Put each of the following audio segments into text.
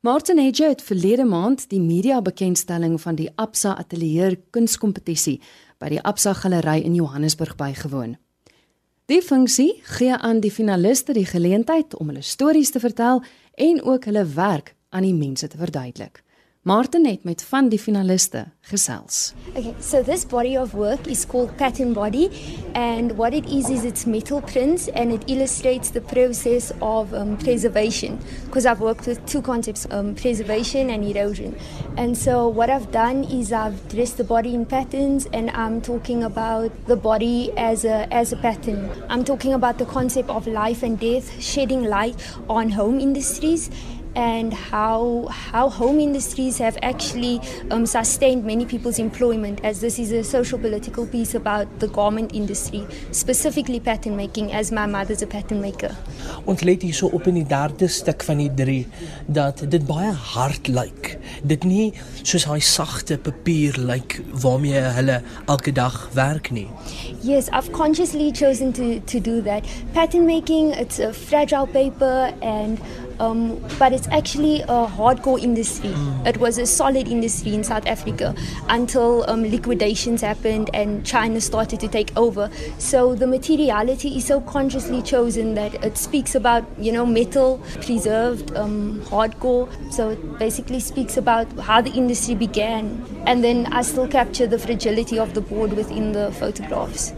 Martin Hedge het verlede maand die media bekendstelling van die Absa Atelier kunskompetisie by die Absa Galery in Johannesburg bygewoon. Die funksie gee aan die finaliste die geleentheid om hulle stories te vertel en ook hulle werk aan die mense te verduidelik. Martin het met van die finaliste gesels. Okay, so this body of work is called Pattern Body and what it is is it's metal prints and it illustrates the process of um, preservation because I've worked with two concepts, um, preservation and erosion. And so what I've done is I've dressed the body in patterns and I'm talking about the body as a as a pattern. I'm talking about the concept of life and death, shedding light on home industries and how how home industries have actually um, sustained many people's employment as this is a social political piece about the garment industry specifically pattern making as my mother's a pattern maker. Ons let hier so op in die derde stuk van die 3 dat dit baie hard lyk. Dit nie soos daai sagte papier lyk waarmee hulle elke dag werk nie. Yes i've consciously chosen to to do that. Pattern making it's a fragile paper and um, but it's actually a hardcore industry. Mm. It was a solid industry in South Africa until um, liquidations happened and China started to take over. So the materiality is so consciously chosen that it speaks about, you know, metal, preserved, um, hardcore. So it basically speaks about how the industry began. And then I still capture the fragility of the board within the photographs.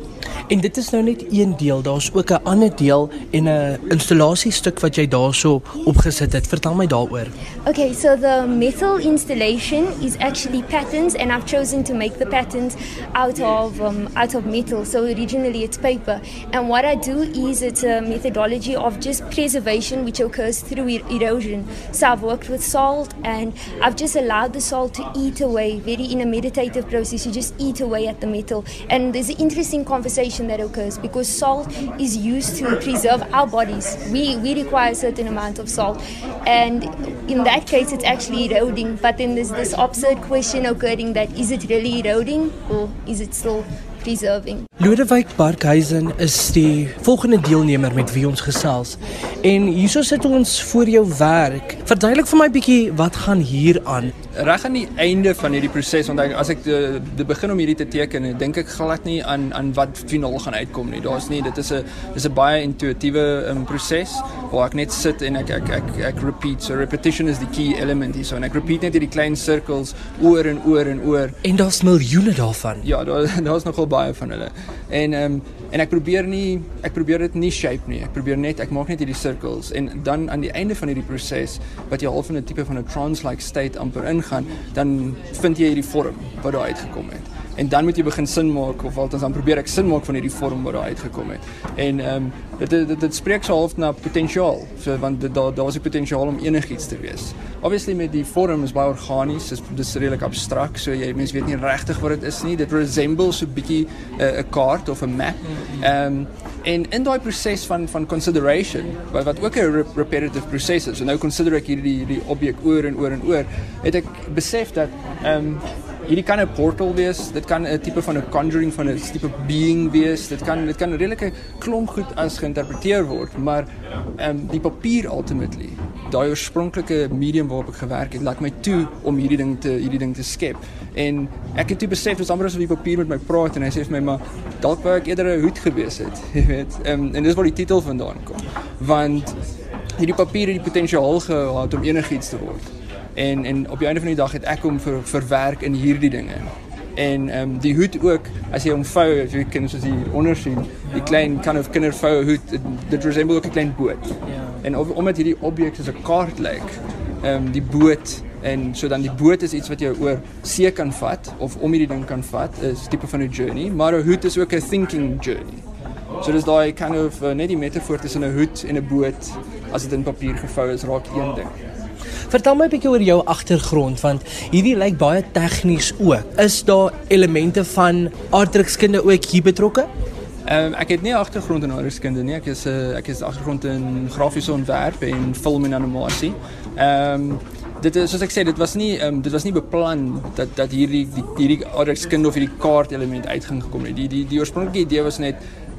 En dit is nou net een deel, daar's ook 'n ander deel en 'n installasiestuk wat jy daarso opgesit het. Vertel my daaroor. Okay, so the metal installation is actually patterns and I've chosen to make the patterns out of um, out of metal. So originally it's paper. And what I do is it's a methodology of just preservation which occurs through er erosion. So I've worked with salt and I've just allowed the salt to eat away very in a meditative process. You just eat away at the metal. And there's an interesting conversation that occurs because salt is used to preserve our bodies. We, we require a certain amount of salt. And in that case, it's actually eroding. But then there's this absurd question occurring that is it really eroding or is it still preserving. Lodewyk Parkhuizen is die volgende deelnemer met wie ons gesels. En hierso sit ons voor jou werk. Verduidelik vir my bietjie wat gaan hier aan. Reg aan die einde van hierdie proses want as ek die, die begin om hierdie te teken, dink ek glad nie aan aan wat finaal gaan uitkom nie. Daar's nie dit is 'n dis 'n baie intuïtiewe um, proses waar ek net sit en ek ek ek ek, ek repeat. So repetition is the key element hier. So en ek repeat net hierdie klein sirkels oor en oor en oor. En daar's miljoene daarvan. Ja, daar daar's nogal baie van hulle. En ehm um, en ek probeer nie ek probeer dit nie shape nie. Ek probeer net ek maak net hierdie circles en dan aan die einde van hierdie proses wat jy half in 'n tipe van 'n trance like state amper ingaan, dan vind jy hierdie vorm wat daar uitgekom het en dan moet jy begin sin maak of althans dan probeer ek sin maak van hierdie vorm wat daar uitgekom het. En ehm um, dit, dit dit dit spreek so half na potensiaal. So want daar daar was 'n potensiaal om enigiets te wees. Obviously met die vorm is baie organies, dis dis redelik abstrakt, so jy mense weet nie regtig wat dit is nie. Dit resembles so 'n bietjie eh, 'n uh, kaart of 'n map. Ehm um, en in daai proses van van consideration wat wat ook 'n repetitive proses is. So nou consider ek hierdie hierdie objek oor en oor en oor, het ek besef dat ehm um, hierdie kan 'n portal wees, dit kan 'n tipe van 'n conjuring van 'n tipe being wees. Dit kan dit kan redelike klomp goed as geïnterpreteer word, maar ehm um, die papier ultimately, daai oorspronklike medium waarop ek gewerk het, laat my toe om hierdie ding te hierdie ding te skep. En ek het toe besef dis amper asof die papier met my praat en hy sê vir my maar dalk wou ek eerder 'n hoed gewees het, jy weet. Ehm um, en dis waar die titel vandaan kom. Want hierdie papier het die potensiaal gehad om enigiets te word en en op die einde van die dag het ek hom ver, verwerk in hierdie dinge. En ehm um, die hoed ook as jy hom vou, as jy kan soos hier onder sien, die klein kind of kindervou hoed, dit resemble ook 'n klein boot. Ja. En of, omdat hierdie objek soos 'n kaart lyk, ehm um, die boot en so dan die boot is iets wat jy oor see kan vat of om hierdie ding kan vat, is tipe van 'n journey, maar 'n hoed is ook 'n thinking journey. So dis daai kind of uh, net die metafoor tussen 'n hoed en 'n boot as dit in papier gevou is, raak een ding. Vertel my 'n bietjie oor jou agtergrond want hierdie lyk baie tegnies ook. Is daar elemente van aardrykskunde ook hier betrokke? Ehm um, ek het nie agtergrond in aardrykskunde nie. Ek is 'n eh, ek is agtergrond in grafiese ontwerp en film en animasie. Ehm um, dit is soos ek sê dit was nie um, dit was nie beplan dat dat hierdie die hierdie aardrykskunde of hierdie kaart element uitging gekom het. Die die die oorspronklike idee was net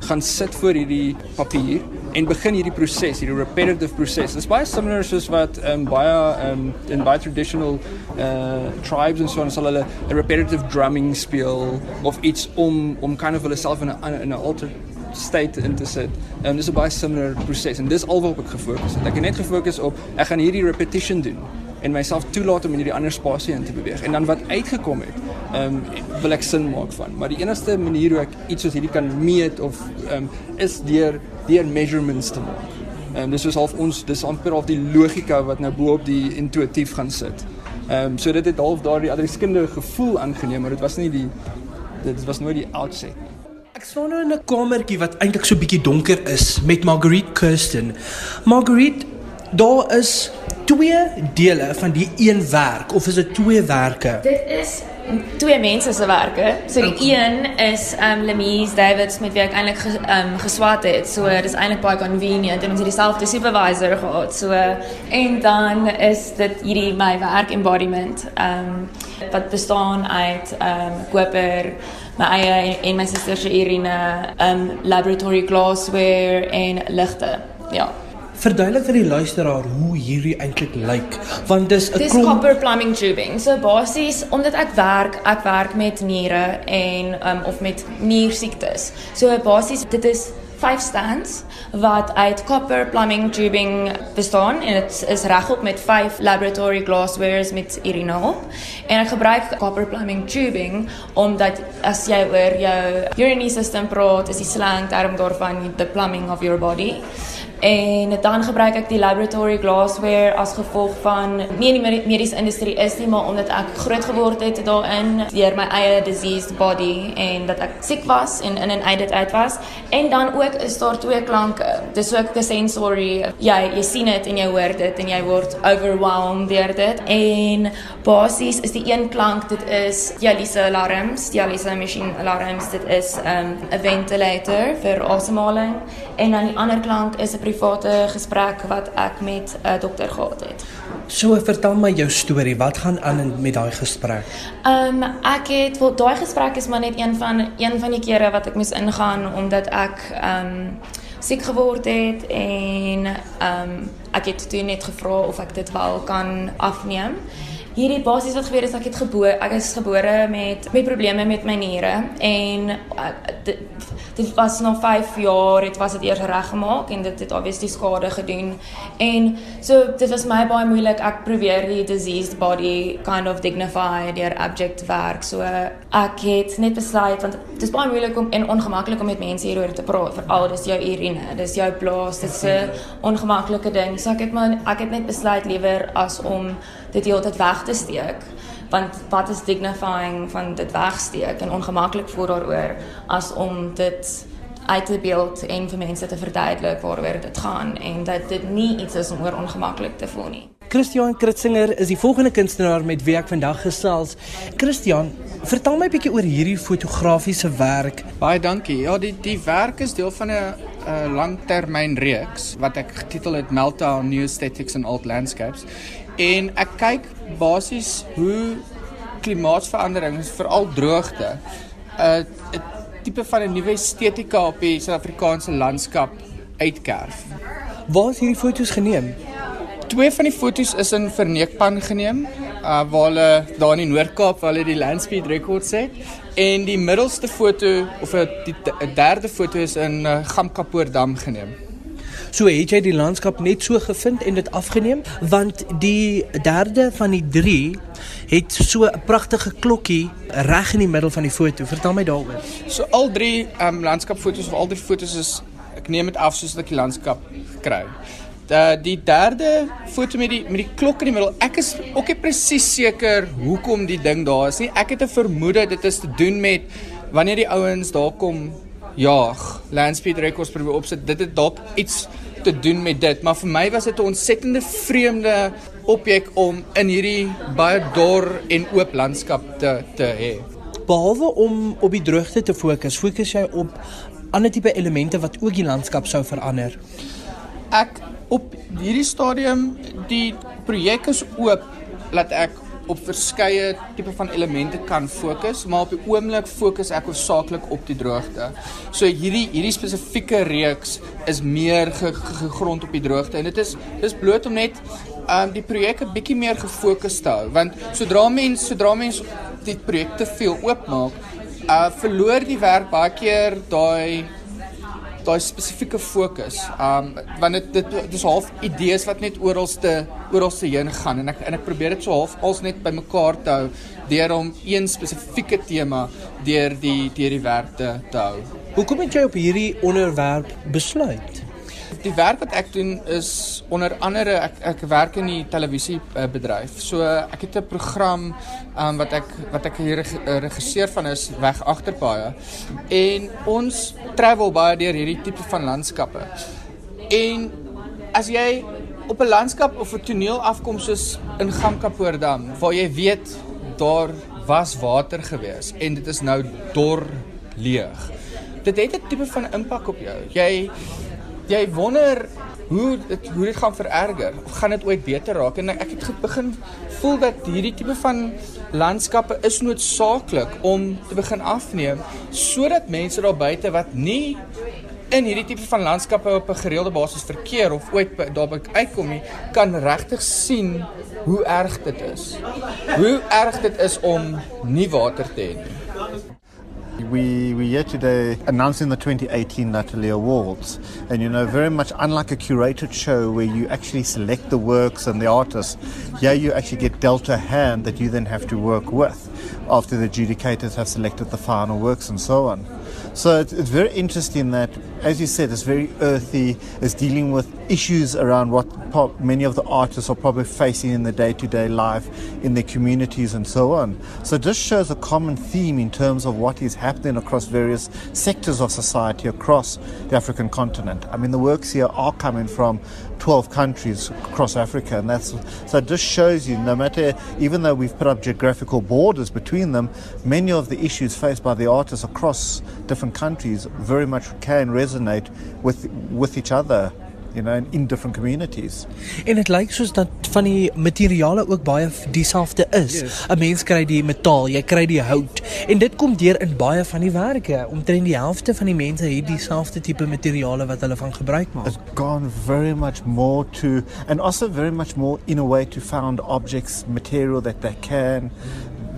gaan sit voor hierdie papier en begin hierdie proses, hierdie repetitive proses. Dit is baie similar soos wat um baie um in baie traditional uh tribes en so on sal hulle 'n repetitive drumming speel of iets om om kind of hulle self in 'n in 'n altered state in te sit. En dis 'n baie similar proses en dis alwaar op ek gefokus het. Ek het net gefokus op ek gaan hierdie repetition doen en myself toelaat om in hierdie ander spasie in te beweeg. En dan wat uitgekom het, ehm um, wil ek sin maak van. Maar die enigste manier hoe ek iets soos hierdie kan meet of ehm um, is deur deur measurements te maak. Ehm um, dis is half ons dis amper half die logika wat nou bo op die intuïtief gaan sit. Ehm um, so dit het half daardie adreskundige gevoel aangeneem, maar dit was nie die dit was nooit die outset. Ek staan nou in 'n kamertjie wat eintlik so bietjie donker is met Marguerite Kirsten. Marguerite, daar is twee dele van die een werk of is dit twee werke? Dit is twee mense se werke. So die okay. een is um Lemise Davids met wie ek eintlik ges, um geswat het. So dis eintlik baie convenient en ons het dieselfde supervisor gehad. So en dan is dit hierdie my werk embodiment um wat bestaan uit um koper my eie en, en my suster se Irene um laboratory glassware en ligte. Ja verduidelik vir die luisteraar hoe hierdie eintlik lyk want dis 'n klomp copper plumbing tubing. So basies omdat ek werk ek werk met niere en um, of met niersiektes. So basies dit is vyf stands wat uit copper plumbing tubing bestaan en dit is regop met vyf laboratory glasswares met urinal en ek gebruik copper plumbing tubing omdat as jy oor jou urinary system praat is die slang term daarvan the plumbing of your body En dan gebruik ek die laboratory glassware as gevolg van nie in die mediese industrie is nie, maar omdat ek groot geword het daarin deur my eie diseased body en dat ek siek was en in en uit dit uit was. En dan ook is daar twee klanke. Dis ook 'n sensory. Jy jy sien dit en jy hoor dit en jy word overwhelmed deur dit. En basies is die een klank dit is dialyse alarms, dialyse machine alarms. Dit is 'n um, 'n ventilator vir asemhaling en dan die ander klank is 'n private gesprek wat ek met 'n uh, dokter gehad het. So vertel my jou storie. Wat gaan aan met daai gesprek? Ehm um, ek het wel daai gesprek is maar net een van een van die kere wat ek moes ingaan omdat ek ehm um, siek geword het en ehm um, ek het toe net gevra of ek dit wel kan afneem. Hierdie basies wat gebeur is ek het gebore ek is gebore met met probleme met my niere en uh, dit was nog 5 jaar het was dit eers reggemaak en dit het obviously skade gedoen en so dit was my baie moeilik ek probeer die diseased body kind of dignify deur abject werk so ek het net besluit want dit is baie moeilik om en ongemaklik om met mense hieroor te praat veral dis jou urine dis jou blaas dit is 'n ongemaklike ding so ek het maar ek het net besluit liewer as om dit heeltyd weg te steek want wat is dignifying van dit wegsteek en ongemaklik voel daaroor as om dit uit te beeld en vir mense te verduidelik waaroor dit gaan en dat dit nie iets is om oor ongemaklik te voel nie. Christian Kritzinger is die volgende kunstenaar met wie ek vandag gesels. Christian, vertel my 'n bietjie oor hierdie fotografiese werk. Baie dankie. Ja, die die werk is deel van 'n 'n langtermynreeks wat ek getitel het Meltdown New Aesthetics and Old Landscapes. En ek kyk basies hoe klimaatsverandering, veral droogte, 'n uh, tipe van 'n nuwe estetika op die Suid-Afrikaanse landskap uitkerf. Waar is hierdie foto's geneem? Twee van die foto's is in Verneekpan geneem, uh, waar hulle daar in die Noord-Kaap waar hulle die landspeed records het en die middelste foto of 'n derde foto is in uh, Gamkapoordam geneem. So het jy die landskap net so gevind en dit afgeneem want die derde van die 3 het so 'n pragtige klokkie reg in die middel van die foto. Vertel my daaroor. So al drie ehm um, landskapfoto's of al drie foto's is ek neem dit af soos ek die landskap kry. Da die derde foto met die met die klok in die middel. Ek is ook nie presies seker hoekom die ding daar is nie. Ek het 'n vermoede dit is te doen met wanneer die ouens daar kom jaag, landspeed records probeer opsit. Dit het dalk iets te doen met dit, maar vir my was dit 'n ontsettende vreemde objek om in hierdie baie dor en oop landskap te te hê. Behalwe om op die droogte te fokus, fokus jy op ander tipe elemente wat ook die landskap sou verander. Ek op hierdie stadium die projek is oop laat ek op verskeie tipe van elemente kan fokus, maar op die oomblik fokus ek hoofsaaklik op die droogte. So hierdie hierdie spesifieke reeks is meer ge, ge, gegrond op die droogte en dit is dis bloot om net um die projek 'n bietjie meer gefokus te hou want sodra mens sodra mens die projek te veel oopmaak, uh verloor die werk baie keer daai daai spesifieke fokus. Um want dit dit dis half idees wat net oralste oralste heen gaan en ek en ek probeer dit so half als net bymekaar te hou deur om een spesifieke tema deur die deur die werk te, te hou. Hoekom het jy op hierdie onderwerp besluit? Die werk wat ek doen is onder andere ek ek werk in die televisiebedryf. So ek het 'n program um, wat ek wat ek hier regisseur van is weg agterpaaie. En ons travel baie deur hierdie tipe van landskappe. En as jy op 'n landskap of 'n toneel afkom soos in Gamkapoordam waar jy weet daar was water gewees en dit is nou dor leeg. Dit het 'n tipe van impak op jou. Jy jy wonder hoe dit hoe dit gaan vererger of gaan dit ooit beter raak en ek het begin voel dat hierdie tipe van landskappe is noodsaaklik om te begin afneem sodat mense daar buite wat nie in hierdie tipe van landskappe op 'n gereelde basis verkeer of ooit daarby uitkom nie kan regtig sien hoe erg dit is. Hoe erg dit is om nie water te hê nie. We, we're here today announcing the 2018 Natalie Awards. And you know, very much unlike a curated show where you actually select the works and the artists, here you actually get dealt a hand that you then have to work with after the adjudicators have selected the final works and so on. So it's, it's, very interesting that, as you said, it's very earthy. It's dealing with issues around what many of the artists are probably facing in the day-to-day life in their communities and so on. So this shows a common theme in terms of what is happening across various sectors of society across the African continent. I mean, the works here are coming from 12 countries across Africa, and that's so just shows you no matter even though we've put up geographical borders between them, many of the issues faced by the artists across different countries very much can resonate with with each other you know in different communities. En dit lyk soos dat van die materiale ook baie dieselfde is. 'n yes. Mens kry die metaal, jy kry die hout en dit kom deur in baie van die werke. Omtrent die helfte van die mense het dieselfde tipe materiale wat hulle van gebruik maak. It's gone very much more to and also very much more in a way to found objects material that they can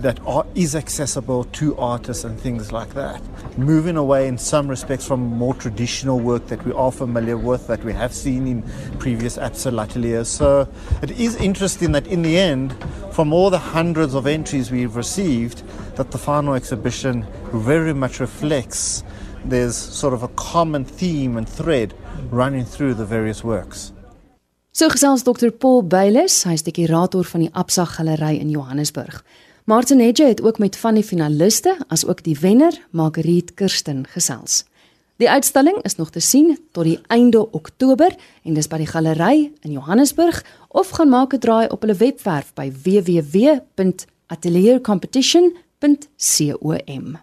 that are, is accessible to artists and things like that. Moving away in some respects from more traditional work that we are familiar with, that we have seen in previous Absel ateliers. So it is interesting that in the end, from all the hundreds of entries we've received, that the final exhibition very much reflects there's sort of a common theme and thread running through the various works. So gesels Dr Paul Beiles, hy's die kurator van die Absa Galery in Johannesburg. Martin Hedge het ook met van die finaliste as ook die wenner, Margriet Kirsten, gesels. Die uitstalling is nog te sien tot die einde Oktober en dis by die galery in Johannesburg of gaan maak 'n draai op hulle webwerf by www.ateliercompetition.com.